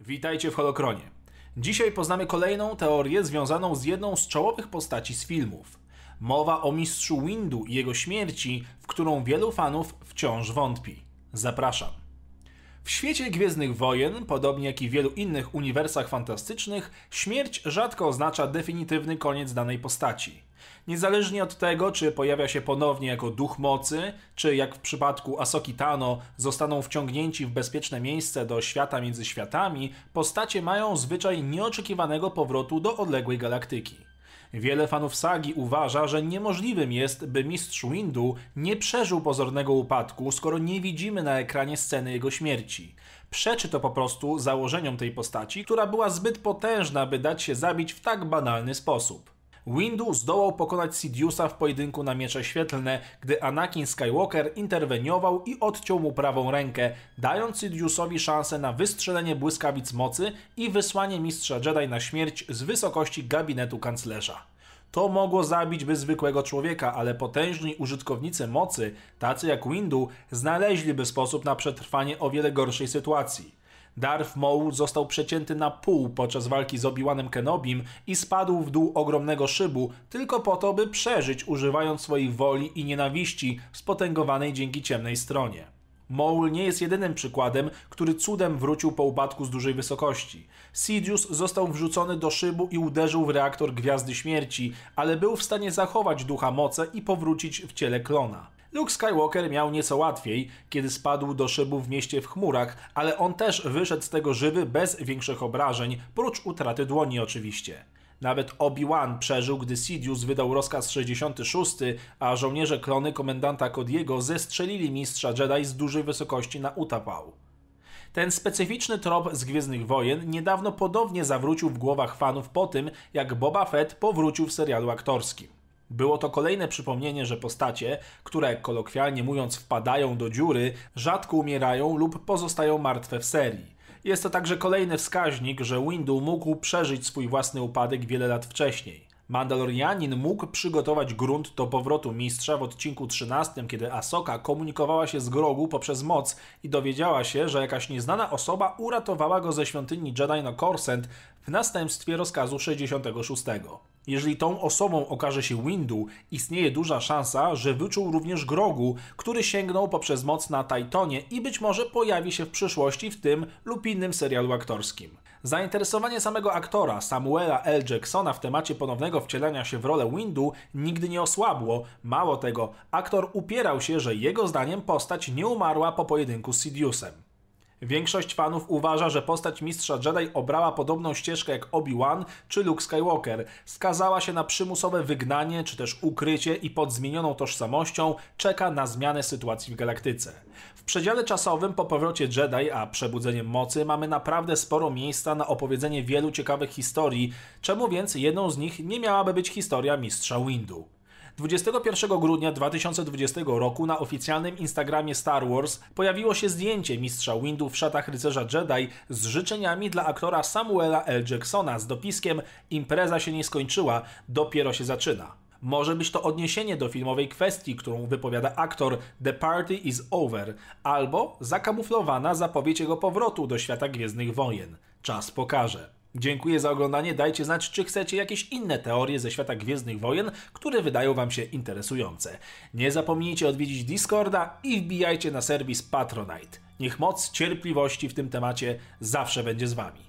Witajcie w Holokronie. Dzisiaj poznamy kolejną teorię związaną z jedną z czołowych postaci z filmów. Mowa o mistrzu Windu i jego śmierci, w którą wielu fanów wciąż wątpi. Zapraszam. W świecie Gwiezdnych Wojen, podobnie jak i w wielu innych uniwersach fantastycznych, śmierć rzadko oznacza definitywny koniec danej postaci. Niezależnie od tego, czy pojawia się ponownie jako duch mocy, czy jak w przypadku Asoki Tano zostaną wciągnięci w bezpieczne miejsce do świata między światami, postacie mają zwyczaj nieoczekiwanego powrotu do odległej galaktyki. Wiele fanów sagi uważa, że niemożliwym jest, by mistrz Windu nie przeżył pozornego upadku, skoro nie widzimy na ekranie sceny jego śmierci. Przeczy to po prostu założeniom tej postaci, która była zbyt potężna, by dać się zabić w tak banalny sposób. Windu zdołał pokonać Sidiousa w pojedynku na miecze świetlne, gdy Anakin Skywalker interweniował i odciął mu prawą rękę, dając Sidiousowi szansę na wystrzelenie błyskawic mocy i wysłanie mistrza Jedi na śmierć z wysokości gabinetu kanclerza. To mogło zabić by zwykłego człowieka, ale potężni użytkownicy mocy, tacy jak Windu, znaleźliby sposób na przetrwanie o wiele gorszej sytuacji. Darth Maul został przecięty na pół podczas walki z Obi-Wanem Kenobim i spadł w dół ogromnego szybu tylko po to, by przeżyć używając swojej woli i nienawiści spotęgowanej dzięki ciemnej stronie. Maul nie jest jedynym przykładem, który cudem wrócił po upadku z dużej wysokości. Sidious został wrzucony do szybu i uderzył w reaktor Gwiazdy Śmierci, ale był w stanie zachować ducha moce i powrócić w ciele klona. Luke Skywalker miał nieco łatwiej, kiedy spadł do szybu w mieście w chmurach, ale on też wyszedł z tego żywy bez większych obrażeń, prócz utraty dłoni oczywiście. Nawet Obi-Wan przeżył, gdy Sidious wydał rozkaz 66, a żołnierze klony komendanta Kodiego zestrzelili mistrza Jedi z dużej wysokości na utapał. Ten specyficzny trop z Gwiezdnych Wojen niedawno podobnie zawrócił w głowach fanów po tym, jak Boba Fett powrócił w serialu aktorskim. Było to kolejne przypomnienie, że postacie, które kolokwialnie mówiąc wpadają do dziury, rzadko umierają lub pozostają martwe w serii. Jest to także kolejny wskaźnik, że Windu mógł przeżyć swój własny upadek wiele lat wcześniej. Mandalorianin mógł przygotować grunt do powrotu mistrza w odcinku 13, kiedy Asoka komunikowała się z Grogu poprzez moc i dowiedziała się, że jakaś nieznana osoba uratowała go ze świątyni Jedi na Coruscant w następstwie rozkazu 66. Jeżeli tą osobą okaże się Windu, istnieje duża szansa, że wyczuł również Grogu, który sięgnął poprzez moc na Titonie i być może pojawi się w przyszłości w tym lub innym serialu aktorskim. Zainteresowanie samego aktora Samuela L. Jacksona w temacie ponownego wcielenia się w rolę Windu nigdy nie osłabło. Mało tego, aktor upierał się, że jego zdaniem postać nie umarła po pojedynku z Sidiousem. Większość fanów uważa, że postać mistrza Jedi obrała podobną ścieżkę jak Obi-Wan czy Luke Skywalker. Skazała się na przymusowe wygnanie czy też ukrycie i pod zmienioną tożsamością czeka na zmianę sytuacji w galaktyce. W przedziale czasowym po powrocie Jedi, a przebudzeniem mocy mamy naprawdę sporo miejsca na opowiedzenie wielu ciekawych historii, czemu więc jedną z nich nie miałaby być historia mistrza Windu. 21 grudnia 2020 roku na oficjalnym Instagramie Star Wars pojawiło się zdjęcie mistrza Windu w szatach rycerza Jedi z życzeniami dla aktora Samuela L. Jacksona z dopiskiem Impreza się nie skończyła, dopiero się zaczyna. Może być to odniesienie do filmowej kwestii, którą wypowiada aktor The Party is Over, albo zakamuflowana zapowiedź jego powrotu do świata Gwiezdnych Wojen. Czas pokaże. Dziękuję za oglądanie. Dajcie znać, czy chcecie jakieś inne teorie ze świata Gwiezdnych Wojen, które wydają Wam się interesujące. Nie zapomnijcie odwiedzić Discorda i wbijajcie na serwis Patronite. Niech moc cierpliwości w tym temacie zawsze będzie z Wami.